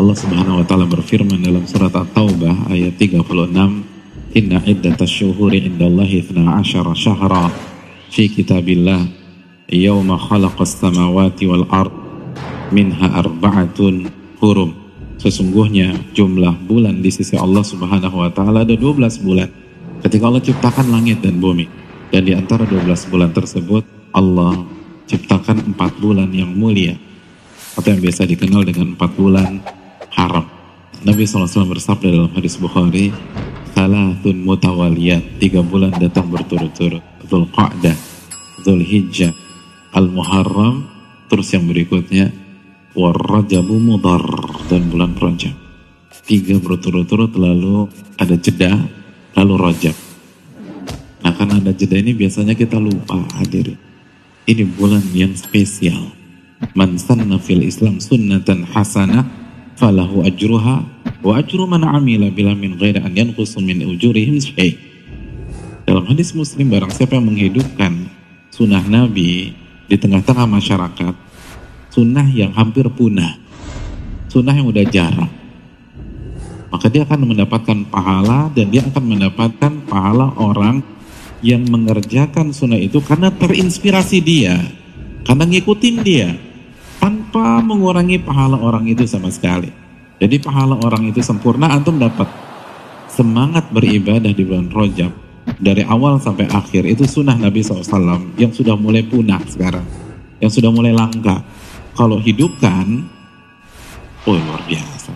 Allah Subhanahu wa taala berfirman dalam surat At-Taubah ayat 36, "Inna iddatash syuhuri indallahi 12 syahra fi kitabillah yawma khalaqas samawati wal ard minha arba'atun hurum." Sesungguhnya jumlah bulan di sisi Allah Subhanahu wa taala ada 12 bulan. Ketika Allah ciptakan langit dan bumi. Dan di antara 12 bulan tersebut Allah ciptakan 4 bulan yang mulia atau yang biasa dikenal dengan 4 bulan haram. Nabi SAW bersabda dalam hadis Bukhari, Salatun mutawaliyat, tiga bulan datang berturut-turut. Dhul Qa'dah, Dhul Hijjah, Al-Muharram, terus yang berikutnya, Warrajabu Mudar, dan bulan Rajab. Tiga berturut-turut lalu ada jeda, lalu Rajab. Nah karena ada jeda ini biasanya kita lupa hadirin. Ini bulan yang spesial. Man sanna fil Islam sunnatan hasanah falahu ajruha wa ajru man amila bila min ghairi an yanqusu min ujurihim syai. Dalam hadis Muslim barang siapa yang menghidupkan sunnah Nabi di tengah-tengah masyarakat, sunnah yang hampir punah, sunnah yang udah jarang, maka dia akan mendapatkan pahala dan dia akan mendapatkan pahala orang yang mengerjakan sunnah itu karena terinspirasi dia, karena ngikutin dia tanpa mengurangi pahala orang itu sama sekali. Jadi pahala orang itu sempurna, antum dapat semangat beribadah di bulan Rojab dari awal sampai akhir itu sunnah Nabi SAW yang sudah mulai punah sekarang, yang sudah mulai langka. Kalau hidupkan, oh luar biasa.